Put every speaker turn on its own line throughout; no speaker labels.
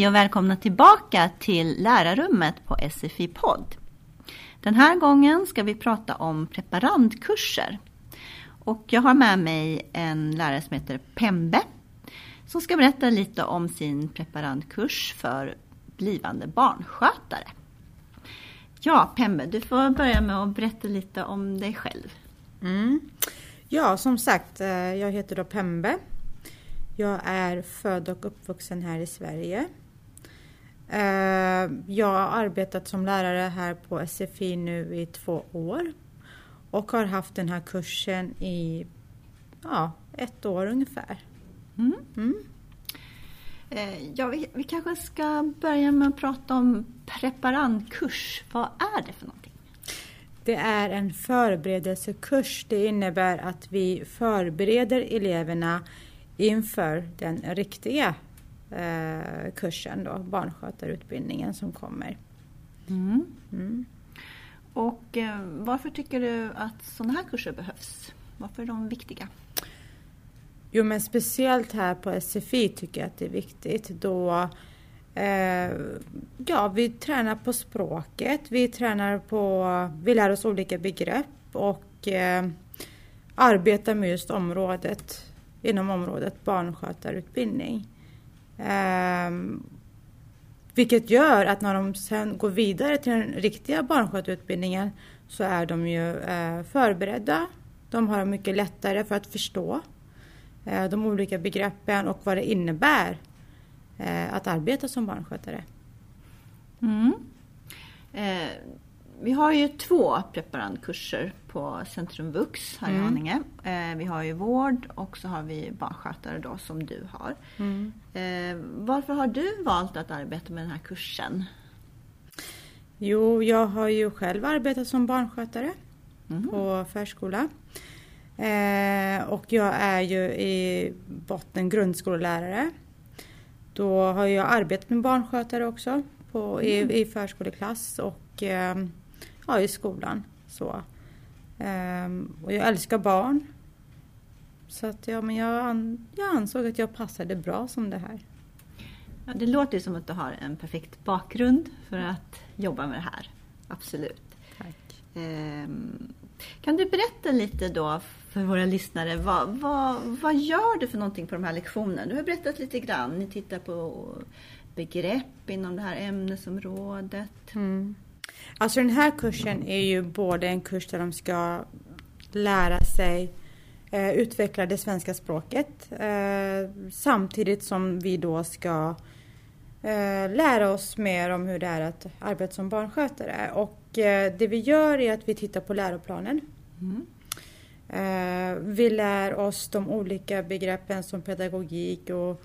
Hej och välkomna tillbaka till lärarrummet på SFI-podd. Den här gången ska vi prata om preparandkurser. Och jag har med mig en lärare som heter Pembe som ska berätta lite om sin preparandkurs för blivande barnskötare. Ja, Pembe, du får börja med att berätta lite om dig själv.
Mm. Ja, som sagt, eh, jag heter då Pembe jag är född och uppvuxen här i Sverige. Eh, jag har arbetat som lärare här på SFI nu i två år och har haft den här kursen i ja, ett år ungefär. Mm. Mm.
Eh, ja, vi, vi, kanske ska börja med att prata om preparandkurs. Vad är det för någonting?
Det är en förberedelsekurs. Det innebär att vi förbereder eleverna inför den riktiga eh, kursen, då, barnskötarutbildningen som kommer. Mm.
Mm. Och eh, varför tycker du att sådana här kurser behövs? Varför är de viktiga?
Jo men speciellt här på SFI tycker jag att det är viktigt då eh, ja, vi tränar på språket, vi tränar på, vi lär oss olika begrepp och eh, arbetar med just området inom området barnskötarutbildning. Um, vilket gör att när de sen går vidare till den riktiga barnskötarutbildningen så är de ju uh, förberedda. De har mycket lättare för att förstå uh, de olika begreppen och vad det innebär uh, att arbeta som barnskötare. Mm.
Vi har ju två preparandkurser på Centrum Vux här mm. i Haninge. Eh, vi har ju vård och så har vi barnskötare då som du har. Mm. Eh, varför har du valt att arbeta med den här kursen?
Jo, jag har ju själv arbetat som barnskötare mm. på förskola. Eh, och jag är ju i botten grundskollärare. Då har jag arbetat med barnskötare också på, i, mm. i förskoleklass och eh, ja, i skolan. Så. Um, och jag älskar barn. Så att ja, men jag, an, jag ansåg att jag passade bra som det här.
Ja, det låter som att du har en perfekt bakgrund för att jobba med det här. Absolut. Tack. Um, kan du berätta lite då för våra lyssnare, vad, vad, vad gör du för någonting på de här lektionerna? Du har berättat lite grann, ni tittar på begrepp inom det här ämnesområdet. Mm.
Alltså den här kursen är ju både en kurs där de ska lära sig eh, utveckla det svenska språket eh, samtidigt som vi då ska eh, lära oss mer om hur det är att arbeta som barnskötare. Och eh, det vi gör är att vi tittar på läroplanen. Mm. Eh, vi lär oss de olika begreppen som pedagogik och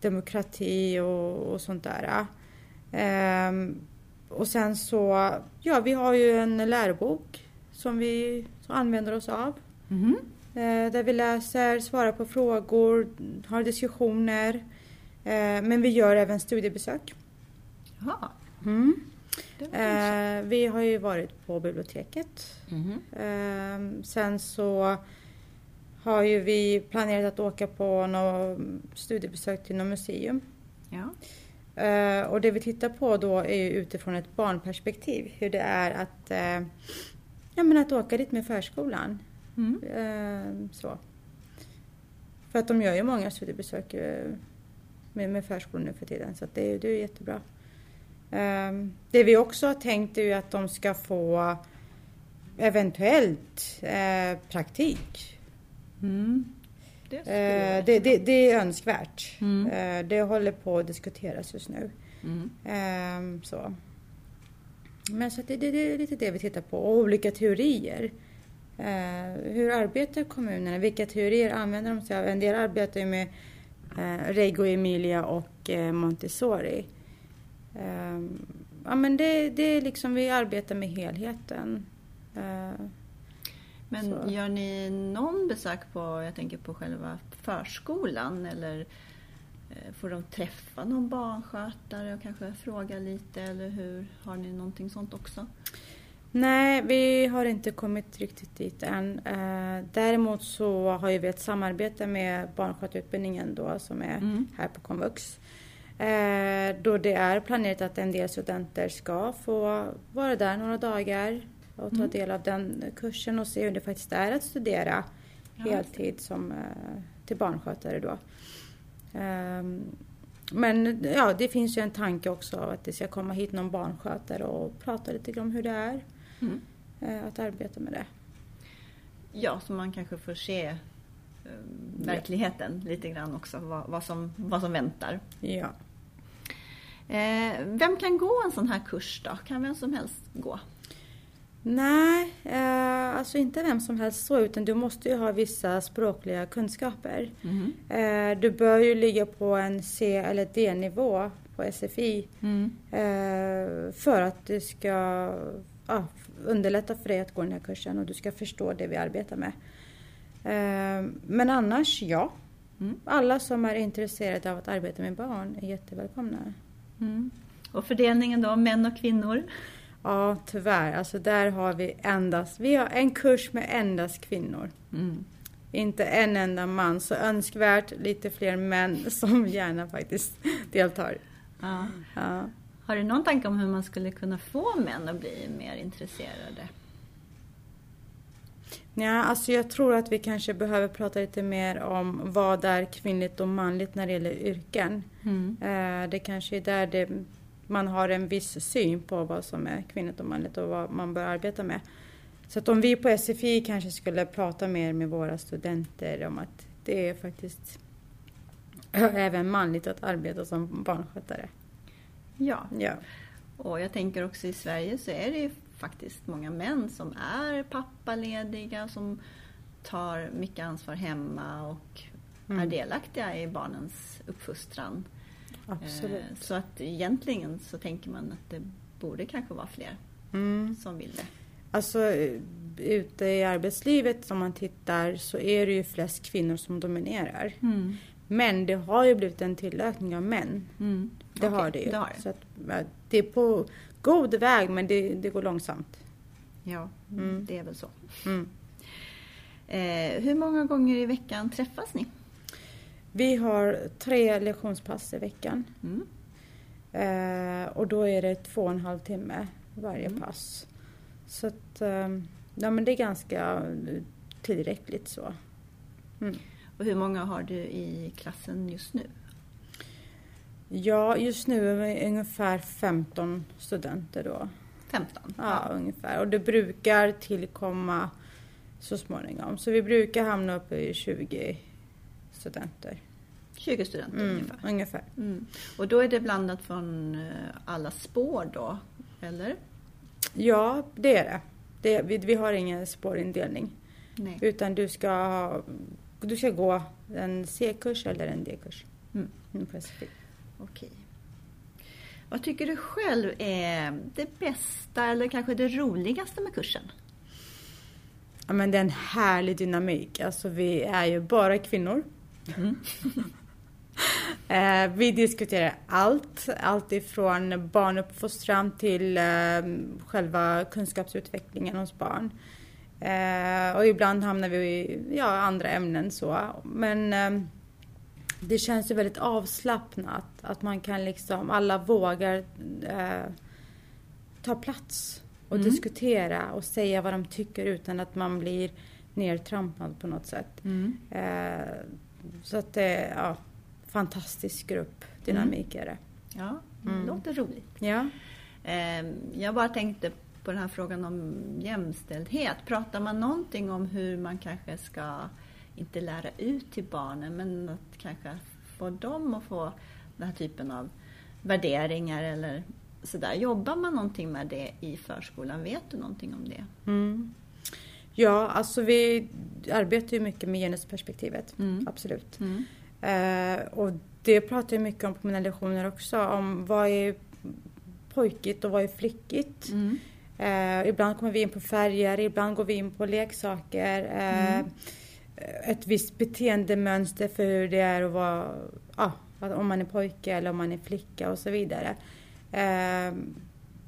demokrati och, och sånt där. Och sen så, ja vi har ju en lärobok som vi använder oss av. Mm. Där vi läser, svarar på frågor, har diskussioner. Eh, men vi gör även studiebesök. Jaha. Mm. Eh, vi har ju varit på biblioteket. Mm. Eh, sen så har ju vi planerat att åka på något studiebesök till något museum. Ja. Uh, och det vi tittar på då är ju utifrån ett barnperspektiv. Hur det är att, uh, ja, men att åka dit med förskolan. Mm. Uh, så. För att de gör ju många studiebesök med, med förskolan nu för tiden. Så det, det är jättebra. det vi också har tänkt är ju att de ska få eventuellt praktik. Mm. Det, eh, det, det, det, är önskvärt. Mm. Eh, det håller på att diskuteras just nu. Mm. Eh, så. Men så det, det, är lite det vi tittar på. Och olika teorier. Eh, hur arbetar kommunerna? Vilka teorier använder de sig av? En del arbetar ju med eh, Reggio Emilia och Montessori. Ehm, ja, men det, det är liksom, vi arbetar med helheten.
Men så. gör ni någon besök på, jag tänker på själva förskolan eller eh, får de träffa någon barnskötare och kanske fråga lite eller hur? Har ni någonting sånt också?
Nej, vi har inte kommit riktigt dit än. Eh, däremot så har vi ett samarbete med barnskötarutbildningen då som är mm. här på komvux. Eh, då det är planerat att en del studenter ska få vara där några dagar och ta
Mm.
del av den kursen och se hur det faktiskt är att studera
Ja,
heltid som eh, till barnskötare då. Ehm, Men ja, det finns ju en tanke också att det ska komma hit någon barnskötare och prata lite om hur det är
Mm.
eh, att arbeta med det.
Ja, så man kanske får se eh, verkligheten lite grann också, vad, vad, som, vad som väntar.
Ja.
Vem kan gå en sån här kurs då? Kan vem som helst gå?
Nej, eh, alltså inte vem som helst så utan du måste ju ha vissa språkliga kunskaper.
Mhm.
Eh, du bör ju ligga på en C eller D-nivå på SFI
Mm.
eh, för att det ska ja, underlätta för dig att gå den här kursen och du ska förstå det vi arbetar med. Eh, men annars, ja.
Mm.
Alla som är intresserade av att arbeta med barn är jättevälkomna.
Mm. Och fördelningen då, män och kvinnor?
Ja, tyvärr. Alltså där har vi endast, vi har en kurs med endast kvinnor.
Mm.
Inte en enda man, så önskvärt lite fler män som gärna faktiskt deltar.
Ja.
Ja.
Har du någon tanke om hur man skulle kunna få män att bli mer intresserade?
Ja, alltså jag tror att vi kanske behöver prata lite mer om vad är kvinnligt och manligt när det gäller yrken.
Mm.
Eh, Det kanske är där det, man har en viss syn på vad som är kvinnligt och manligt och vad man bör arbeta med. Så att om vi på SFI kanske skulle prata mer med våra studenter om att det är faktiskt även manligt att arbeta som barnskötare.
Ja,
Ja.
och jag tänker också i Sverige så är det ju faktiskt många män som är pappalediga, som tar mycket ansvar hemma och är
Mm.
delaktiga i barnens uppfostran.
Absolut.
Eh, Så att egentligen så tänker man att det borde kanske vara fler
Mm.
som vill det.
Alltså eh, ute i arbetslivet om man tittar så är det ju flest kvinnor som dominerar.
Mm.
Men det har ju blivit en tillökning av män.
Mm.
Det
Okej,
har det ju.
Det har det.
Så att, det är på god väg men det, det går långsamt.
Ja,
Mm.
det är väl så.
Mm.
Eh, hur många gånger i veckan träffas ni?
Vi har tre lektionspass i veckan.
Mm.
Eh, och då är det två och en halv timme varje
Mm.
pass. Så att, eh, ja men det är ganska tillräckligt så. Mm.
Och hur många har du i klassen just nu?
Ja, just nu är vi ungefär 15 studenter då.
15?
Ja, ungefär. Och det brukar tillkomma så småningom. Så vi brukar hamna uppe i 20 studenter.
20 studenter
Mm,
ungefär.
ungefär.
Mm. Och då är det blandat från eh, alla spår då, eller?
Ja, det är det. det vi, vi har ingen spårindelning.
Nej.
Utan du ska, du ska gå en C-kurs eller en D-kurs.
Mm.
Mm.
Okej. Vad tycker du själv är det bästa eller kanske det roligaste med kursen?
Ja, men det är en härlig dynamik. Alltså vi är ju bara kvinnor.
Mm.
Eh, vi diskuterar allt, allt ifrån barnuppfostran till eh, själva kunskapsutvecklingen hos barn. Eh, och ibland hamnar vi i ja, andra ämnen så. Men det känns ju väldigt avslappnat att man kan liksom, alla vågar eh, ta plats och
Mm.
diskutera och säga vad de tycker utan att man blir nertrampad på något sätt.
Mm.
Eh, så att det är ja, fantastisk gruppdynamik är det.
Ja, det
Mm.
låter roligt.
Ja.
Eh, Jag bara tänkte på den här frågan om jämställdhet. Pratar man någonting om hur man kanske ska, inte lära ut till barnen, men att kanske få dem att få den här typen av värderingar eller sådär. Jobbar man någonting med det i förskolan? Vet du någonting om det?
Mm. Ja, alltså vi arbetar ju mycket med genusperspektivet.
Mm.
Absolut.
Mm.
Eh, och det pratar jag mycket om på mina lektioner också. Om vad är pojkigt och vad är flickigt.
Mm.
Eh, ibland kommer vi in på färger, ibland går vi in på leksaker. Eh,
Mm.
Ett visst beteendemönster för hur det är att vara, ja, om man är pojke eller om man är flicka och så vidare. Eh,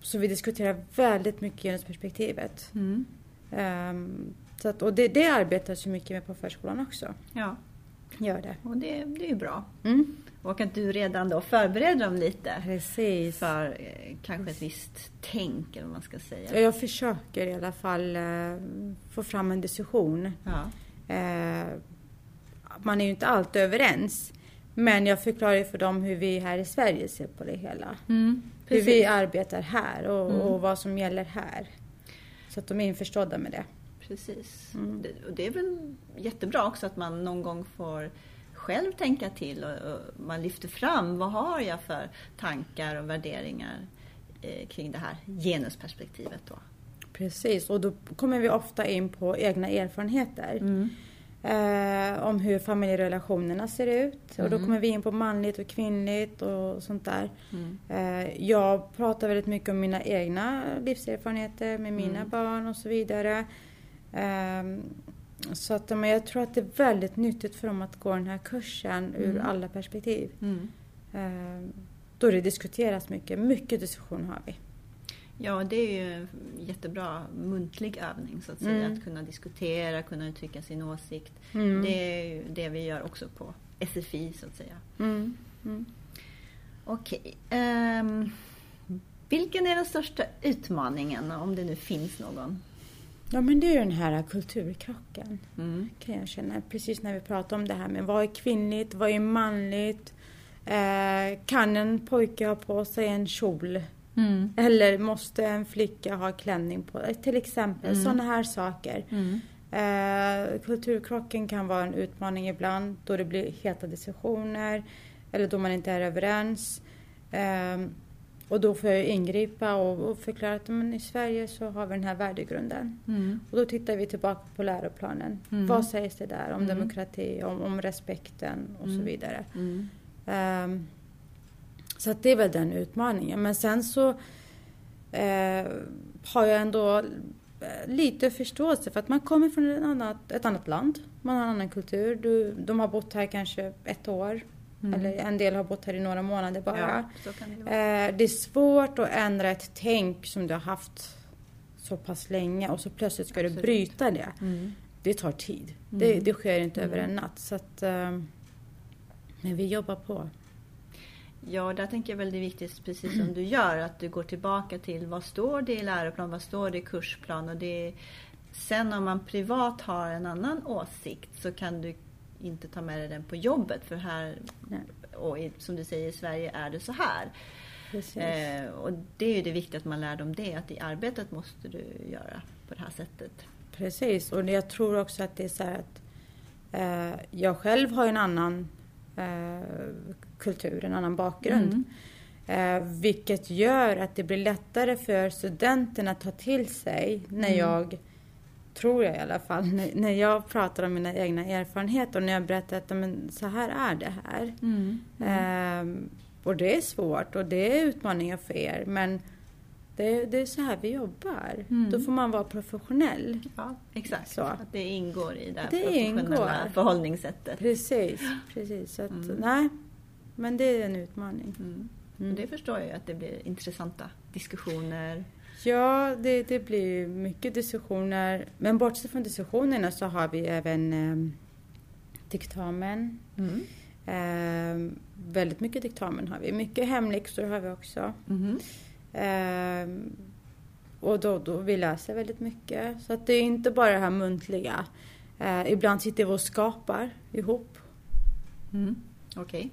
så vi diskuterar väldigt mycket genusperspektivet.
Mm.
Eh, så att, och det, det arbetas ju mycket med på förskolan också.
Ja.
Gör det.
Och det, det är ju bra.
Mm.
Och att du redan då förbereder dem lite
Precis.
för eh, kanske ett visst tänk eller vad man ska säga.
Ja, Jag försöker i alla fall eh, få fram en diskussion.
Ja.
Eh, man är ju inte alltid överens. Men jag förklarar ju för dem hur vi här i Sverige ser på det hela.
Mm,
Hur vi arbetar här och,
Mm.
och vad som gäller här. Så att de är införstådda med det.
Precis.
Mm.
Det, och det är väl jättebra också att man någon gång får själv tänka till och, och man lyfter fram vad har jag för tankar och värderingar eh, kring det här genusperspektivet då.
Precis, och då kommer vi ofta in på egna erfarenheter.
Mm.
Eh, om hur familjerelationerna ser ut. Och då
Mm.
kommer vi in på manligt och kvinnligt och sånt där.
Mm.
Eh, jag pratar väldigt mycket om mina egna livserfarenheter med mina
Mm.
barn och så vidare. Ehm, så att, men jag tror att det är väldigt nyttigt för dem att gå den här kursen ur
Mm.
alla perspektiv.
Mm.
Ehm, då det diskuteras mycket. Mycket diskussion har vi.
Ja, det är ju en jättebra muntlig övning så att säga.
Mm.
Att kunna diskutera, kunna uttrycka sin åsikt.
Mm.
Det är ju det vi gör också på SFI så att säga.
Mm. Mm.
Okej. ehm, vilken är den största utmaningen, om det nu finns någon?
Ja men det är ju den här kulturkrocken.
Mm.
kan jag känna. Precis när vi pratar om det här med vad är kvinnligt, vad är manligt? Eh, kan en pojke ha på sig en kjol?
Mm.
Eller måste en flicka ha klänning på sig? Till exempel
Mm.
sådana här saker.
Mm.
Eh, kulturkrocken kan vara en utmaning ibland då det blir heta diskussioner eller då man inte är överens. Eh, och då får jag ingripa och, och förklara att men i Sverige så har vi den här värdegrunden.
Mm.
Och då tittar vi tillbaka på läroplanen.
Mm.
Vad sägs det där om
Mm.
demokrati, om, om respekten och så
Mm.
vidare.
Mm.
Så att det är väl den utmaningen. Men sen så eh, har jag ändå eh, lite förståelse för att man kommer från ett annat, ett annat land. Man har en annan kultur. Du, de har bott här kanske ett år.
Mm.
Eller en del har bott här i några månader bara.
Ja, det.
Eh, det är svårt att ändra ett tänk som du har haft så pass länge och så plötsligt ska du
Absolut.
bryta det.
Mm.
Det tar tid.
Mm.
Det, det sker inte
Mm.
över en natt. Så att, eh, men vi jobbar på.
Ja, där tänker jag väl det är viktigt, precis som du gör, att du går tillbaka till vad står det i läroplan, vad står det i kursplan och det Sen om man privat har en annan åsikt så kan du inte ta med dig den på jobbet för här,
Nej.
och i, som du säger i Sverige är det så här. Eh, och det är ju det viktiga att man lär dem det, att i arbetet måste du göra på det här sättet.
Precis. Och jag tror också att det är så här att eh, jag själv har en annan eh, kultur, en annan bakgrund.
Mm.
Eh, vilket gör att det blir lättare för studenterna att ta till sig när
Mm.
jag, tror jag i alla fall, när, när jag pratar om mina egna erfarenheter och när jag berättar att men, så här är det här.
Mm.
Ehm, och det är svårt och det är utmaningar för er men det, det är så här vi jobbar.
Mm.
Då får man vara professionell.
Ja, exakt.
Så.
Att det ingår i det
Det
professionella
ingår.
förhållningssättet.
Precis, precis. Så att,
Mm.
nej, men det är en utmaning.
Mm.
Mm.
Och det förstår jag ju att det blir intressanta diskussioner.
Ja, det, det blir mycket diskussioner. Men bortsett från diskussionerna så har vi även eh, diktamen.
Mm.
Eh, väldigt mycket diktamen har vi. Mycket hemläxor har vi också. Eh, och då, då vi läser väldigt mycket. Så att det är inte bara det här muntliga. Eh, ibland sitter vi och skapar ihop.
Mm. Okej.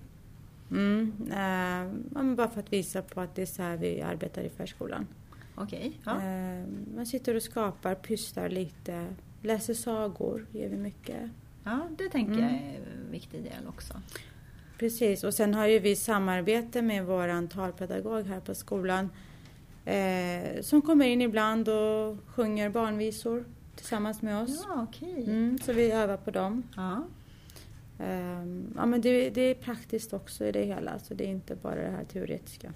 Mm, eh, bara för att visa på att det är så här vi arbetar i förskolan.
Okej. Ja.
Eh, man sitter och skapar, pysslar lite, läser sagor, gör vi mycket.
ja, det tänker
Mm.
jag är en viktig del också.
Precis, och sen har ju vi samarbete med vår talpedagog här på skolan eh, som kommer in ibland och sjunger barnvisor tillsammans med oss.
Ja, okej.
Mm, så vi övar på dem.
Ja.
Eh, ja, men det, det är praktiskt också i det hela, så det är inte bara det här teoretiska.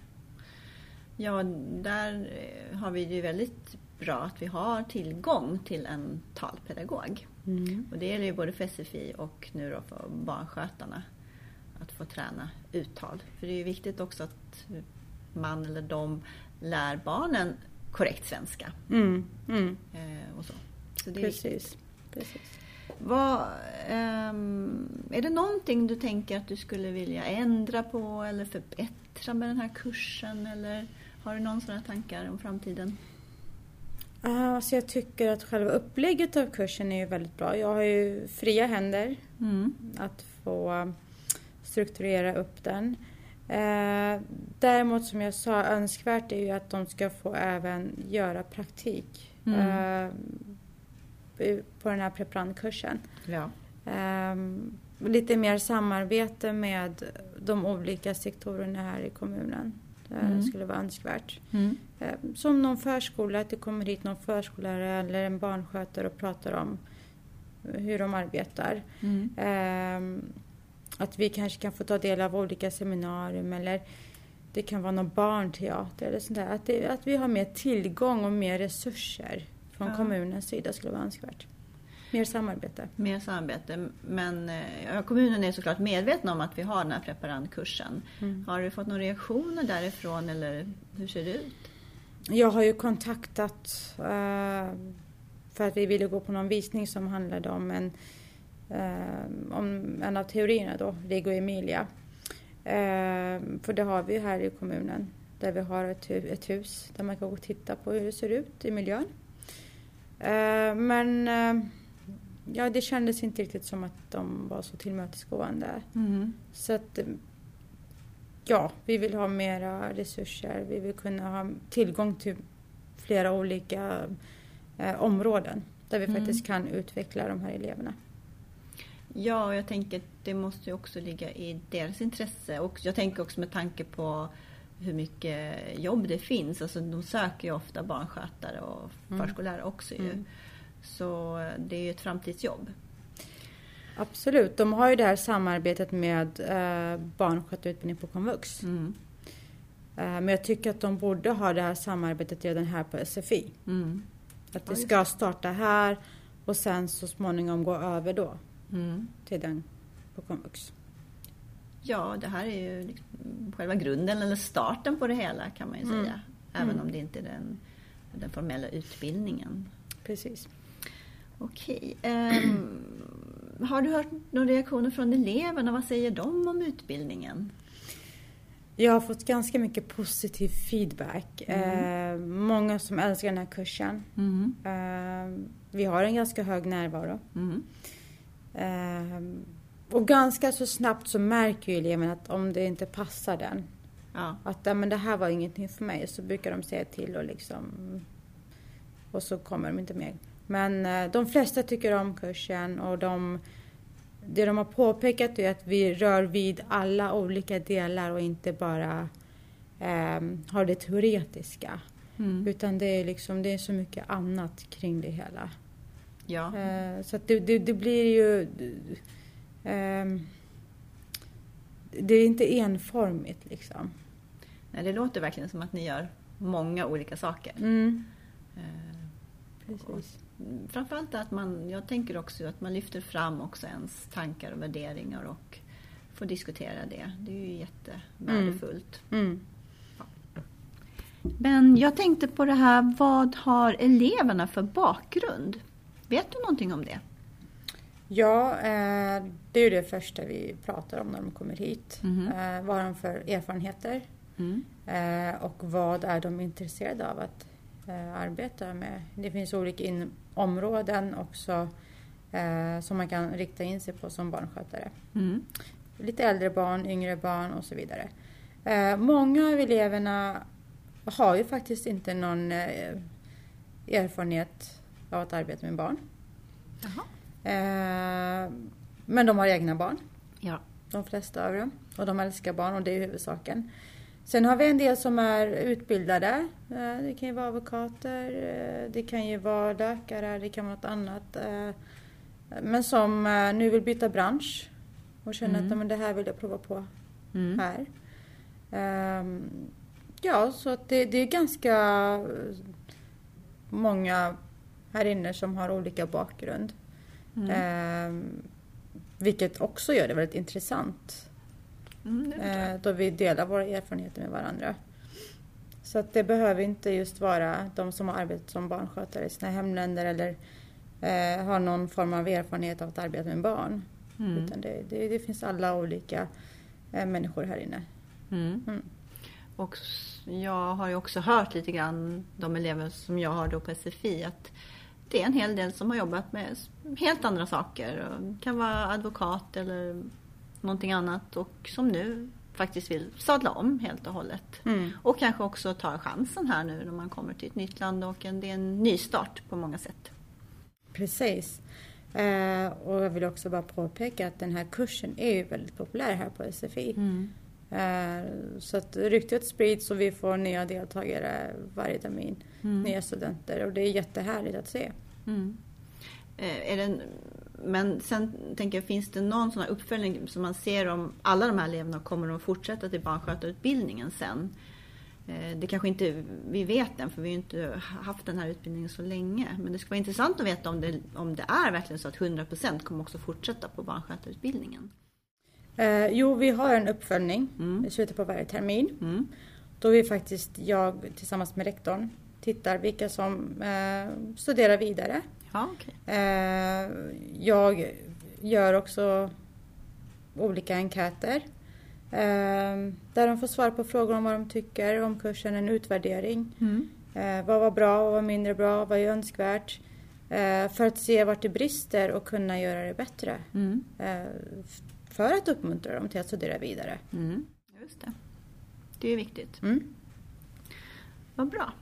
ja, där eh, har vi det ju väldigt bra att vi har tillgång till en talpedagog.
Mm.
Och det gäller ju både för SFI och nu då för barnskötarna att få träna uttal. För det är ju viktigt också att man eller de lär barnen korrekt svenska.
Mm, mm,
Eh, och så. Så är viktigt.
precis.
Vad, ehm, är det någonting du tänker att du skulle vilja ändra på eller förbättra med den här kursen? Eller har du någon sådana tankar om framtiden?
Alltså jag tycker att själva upplägget av kursen är ju väldigt bra. Jag har ju fria händer
Mm.
att få strukturera upp den. Eh, däremot som jag sa, önskvärt är ju att de ska få även göra praktik
Mm.
eh, på den här preparandkursen.
Ja.
Eh, lite mer samarbete med de olika sektorerna här i kommunen. Det
Mm.
skulle vara önskvärt.
Mm.
Eh, Som någon förskola, att det kommer hit någon förskollärare eller en barnskötare och pratar om hur de arbetar.
Mm.
Ehm, Att vi kanske kan få ta del av olika seminarium eller det kan vara någon barnteater eller sånt där. Att, det, att vi har mer tillgång och mer resurser från
Ja.
kommunens sida skulle vara önskvärt. Mer samarbete.
Mer samarbete. Men eh, ja, kommunen är såklart medveten om att vi har den här preparandkursen.
Mm.
Har du fått några reaktioner därifrån eller hur ser det ut?
Jag har ju kontaktat eh, för att vi ville gå på någon visning som handlade om en, eh, om en av teorierna då, Rigo Emilia. Eh, för det har vi ju här i kommunen där vi har ett, ett hus där man kan gå och titta på hur det ser ut i miljön. Eh, men eh, ja, det kändes inte riktigt som att de var så tillmötesgående.
Mm.
Så att eh, ja, vi vill ha mera resurser. Vi vill kunna ha tillgång till flera olika eh, områden där vi
Mm.
faktiskt kan utveckla de här eleverna.
Ja, och jag tänker att det måste ju också ligga i deras intresse. Och jag tänker också med tanke på hur mycket jobb det finns. Alltså de söker ju ofta barnskötare och
Mm.
förskollärare också ju.
Mm.
Så det är ju ett framtidsjobb.
Absolut, de har ju det här samarbetet med eh, barnskötarutbildning på komvux.
Mm.
Eh, men jag tycker att de borde ha det här samarbetet redan här på SFI.
Mm.
Att det ska starta här och sen så småningom gå över då
Mm.
till den på komvux.
Ja, det här är ju liksom själva grunden eller starten på det hela kan man ju
Mm.
säga. Även
Mm.
om det inte är den, den formella utbildningen.
Precis.
Okej. ehm, har du hört några reaktioner från eleverna? Vad säger de om utbildningen?
Jag har fått ganska mycket positiv feedback.
Mm.
Eh, många som älskar den här kursen. Eh, vi har en ganska hög närvaro. Eh, och ganska så snabbt så märker ju eleven att om det inte passar den,
Ja.
att ja, men det här var ingenting för mig, så brukar de säga till och liksom och så kommer de inte med. Men eh, de flesta tycker om kursen och de det de har påpekat är att vi rör vid alla olika delar och inte bara eh, har det teoretiska.
Mm.
Utan det är, liksom, det är så mycket annat kring det hela.
ja.
Eh, så det, det, det blir ju... ehm, det är inte enformigt liksom.
Nej, det låter verkligen som att ni gör många olika saker.
Mm,
Eh,
precis.
Framförallt att man, jag tänker också att man lyfter fram också ens tankar och värderingar och får diskutera det. Det är ju jättevärdefullt.
Mm.
Men jag tänkte på det här, vad har eleverna för bakgrund? Vet du någonting om det?
Ja, eh, det är ju det första vi pratar om när de kommer hit. Eh, vad har de för erfarenheter?
Mm.
Eh, och vad är de intresserade av att arbeta med? Det finns olika in- områden också som man kan rikta in sig på som barnskötare.
Mm.
Lite äldre barn, yngre barn och så vidare. Många av eleverna har ju faktiskt inte någon erfarenhet av att arbeta med barn.
Jaha.
Eh, men de har egna barn,
Ja.
de flesta av dem. Och de älskar barn och det är huvudsaken. Sen har vi en del som är utbildade. Eh, Det kan ju vara advokater, eh, det kan ju vara läkare, det kan vara något annat. Men som nu vill byta bransch och känner
Mm.
att "Ja, men det här vill jag prova på
Mm.
här. Ehm, Ja, så det, det är ganska många här inne som har olika bakgrund.
Mm.
Ehm, vilket också gör det väldigt intressant.
Mm, det.
Eh, då vi delar våra erfarenheter med varandra. Så att det behöver inte just vara de som har arbetat som barnskötare i sina hemländer eller eh, har någon form av erfarenhet av att arbeta med barn.
Mm.
Utan det, det, det finns alla olika eh, människor här inne.
Mm.
Mm.
Och jag har ju också hört lite grann, de elever som jag har då på SFI, att det är en hel del som har jobbat med helt andra saker. Det kan vara advokat eller någonting annat och som nu faktiskt vill sadla om helt och hållet.
Mm.
Och kanske också tar chansen här nu när man kommer till ett nytt land och en, det är en nystart på många sätt.
Precis. Eh, och jag vill också bara påpeka att den här kursen är ju väldigt populär här på SFI. Eh, så att ryktet sprids och vi får nya deltagare varje termin.
Mm.
Nya studenter och det är jättehärligt att se.
Mm. Eh, Är det en, men sen tänker jag, finns det någon sån uppföljning som man ser om alla de här eleverna kommer att fortsätta till barnskötarutbildningen sen? Eh, Det kanske inte vi vet än för vi har inte haft den här utbildningen så länge. Men det skulle vara intressant att veta om det, om det är verkligen så att 100% kommer också fortsätta på barnskötarutbildningen.
Eh, jo, vi har en uppföljning
Mm.
i slutet på varje termin.
Mm.
Då vi faktiskt, jag tillsammans med rektorn, tittar vilka som eh, studerar vidare.
Ja, okej.
Eh, jag gör också olika enkäter. Eh, där de får svara på frågor om vad de tycker om kursen, en utvärdering.
Mm.
Eh, vad var bra, vad var mindre bra, vad är önskvärt? Eh, för att se vart det brister och kunna göra det bättre.
Mm.
För att uppmuntra dem till att studera vidare.
Mm. Just det. Det är viktigt.
Mm.
Vad bra.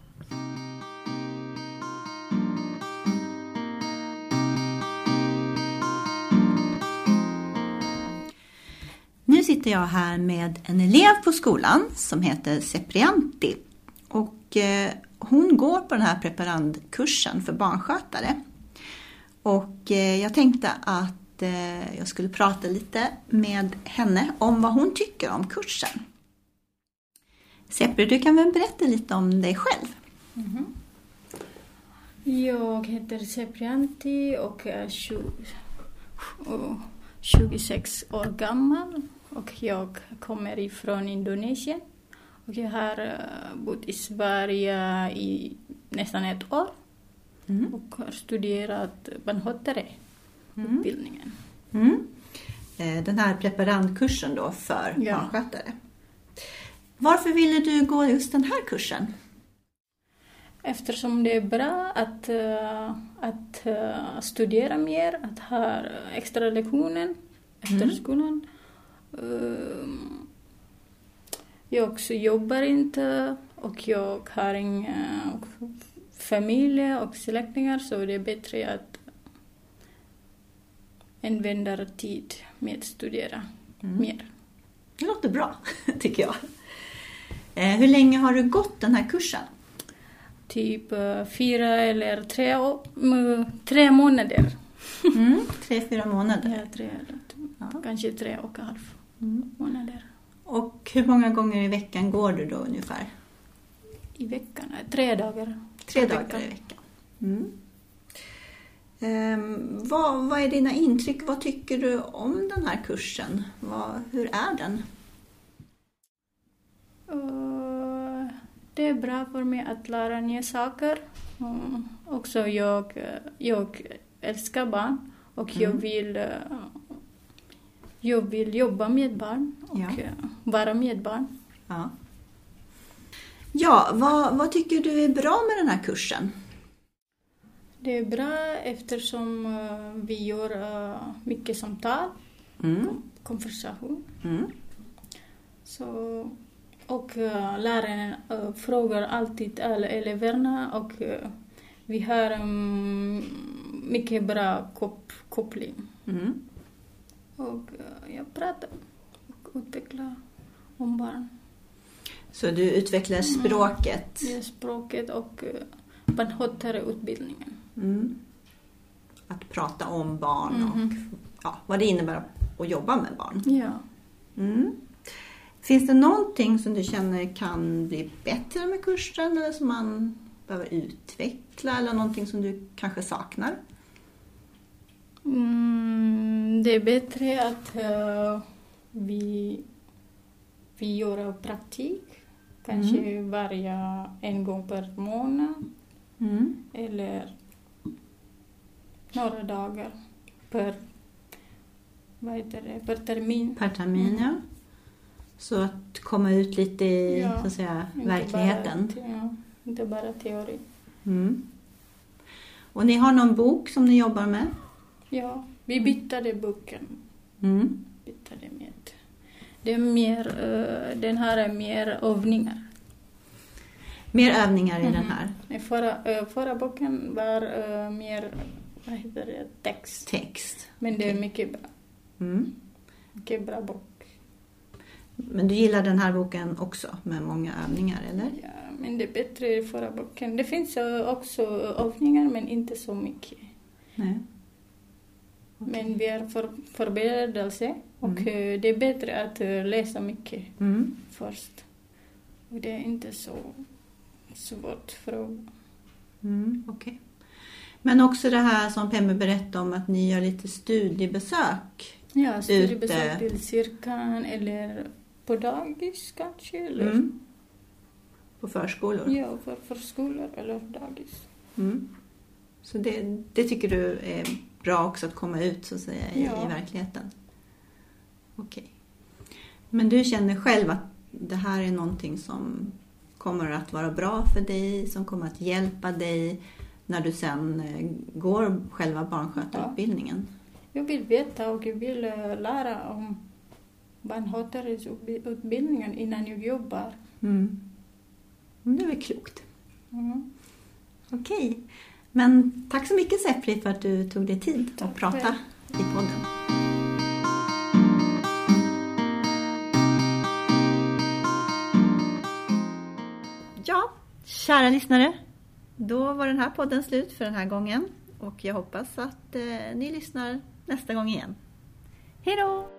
Nu sitter jag här med en elev på skolan som heter Seprianti. Och eh, hon går på den här preparandkursen för barnskötare. Och eh, jag tänkte att eh, jag skulle prata lite med henne om vad hon tycker om kursen. Sepri, du kan väl berätta lite om dig själv?
Jag heter Seprianti och är tju- och 26 år gammal och jag kommer ifrån Indonesien. Och jag har eh, bott i Sverige i nästan ett år
Mm.
och har studerat barnskötare-utbildningen.
Mm. Eh, Den här preparandkursen då för
Ja.
barnskötare. Varför ville du gå just den här kursen?
Eftersom det är bra att, eh, att eh, studera mer, att ha extra lektioner efter
Mm.
skolan. Ehm, jag också jobbar inte och jag har inga familj och släktingar så det är bättre att använda tid med att studera
Mm.
mer.
Det låter bra, tycker jag. Eh, Hur länge har du gått den här kursen?
Typ eh, fyra eller tre, tre månader.
Mm. Tre, fyra månader.
Ja, tre, eller två.
Ja.
kanske tre och en halv
Mm.
månader
Och hur många gånger i veckan går du då ungefär?
i veckan. Tre dagar.
Tre dagar i veckan. Mm. Ehm, vad, vad är dina intryck? Vad tycker du om den här kursen? Vad, hur är den?
Och det är bra för mig att lära nya saker. Och också jag, eh, jag älskar barn och jag,
Mm.
vill, eh, jag vill jobba med barn och
Ja.
eh, vara med barn.
Ja, ja vad, vad tycker du är bra med den här kursen?
Det är bra eftersom eh, vi gör eh, mycket samtal,
Mm.
konversation.
Mm.
Så, och uh, läraren eh, frågar alltid alla eleverna och eh, vi har um, mycket bra kop koppling.
Mm.
Och eh, jag pratar och utvecklar om barn.
Så du utvecklar språket?
Det är språket och barnskötarutbildningen.
Mm. Att prata om barn och
Mhm.
ja, vad det innebär att jobba med barn.
Ja.
Mm. Finns det någonting som du känner kan bli bättre med kursen eller som man behöver utveckla eller någonting som du kanske saknar?
Mm, det är bättre att eh, vi, vi gör praktik. Kanske varje en gång per månad.
Mm.
Eller några dagar per, vad heter det, per termin.
Per termin,
Mm.
ja. Så att komma ut lite i
Ja,
så att säga,
Inte
verkligheten.
Bara, ja, inte bara teori.
Mm. Och ni har någon bok som ni jobbar med?
Ja, vi bytte boken.
Mm.
Bytte med. Det är mer, eh, den här är mer övningar.
Mer övningar i den
Mhm.
här.
Den Förra, eh, förra boken var eh, mer, vad heter det, text.
Text.
Men det är mycket bra.
Mm.
Mycket bra bok.
Men du gillar den här boken också med många övningar, eller?
Ja, men det är bättre i förra boken. Det finns också övningar men inte så mycket.
Nej. Okej.
Men vi är för, förberedelse och
Mm.
eh, det är bättre att eh, läsa mycket
Mm.
först. Och det är inte så svårt fråga.
Mm. Okej. Men också det här som Pemme berättade om att ni gör lite studiebesök.
Ja, studiebesök
Ute.
till kyrkan eller på dagis kanske. Eller,
Mm. På förskolor.
Ja, för förskolor eller dagis.
Mm. Så det, det tycker du är bra också att komma ut så att säga i,
Ja.
i verkligheten? Okej. Men du känner själv att det här är någonting som kommer att vara bra för dig, som kommer att hjälpa dig när du sen eh, går själva barnskötarutbildningen?
Jag vill veta och jag vill eh, lära om barnskötarutbildningen innan jag jobbar.
Mm. Det är väl klokt.
Mm.
Okej. Men tack så mycket Sepri för att du tog dig tid att
Tack
prata
själv.
i podden. Ja, kära lyssnare. Då var den här podden slut för den här gången. Och jag hoppas att eh, ni lyssnar nästa gång igen. Hej då!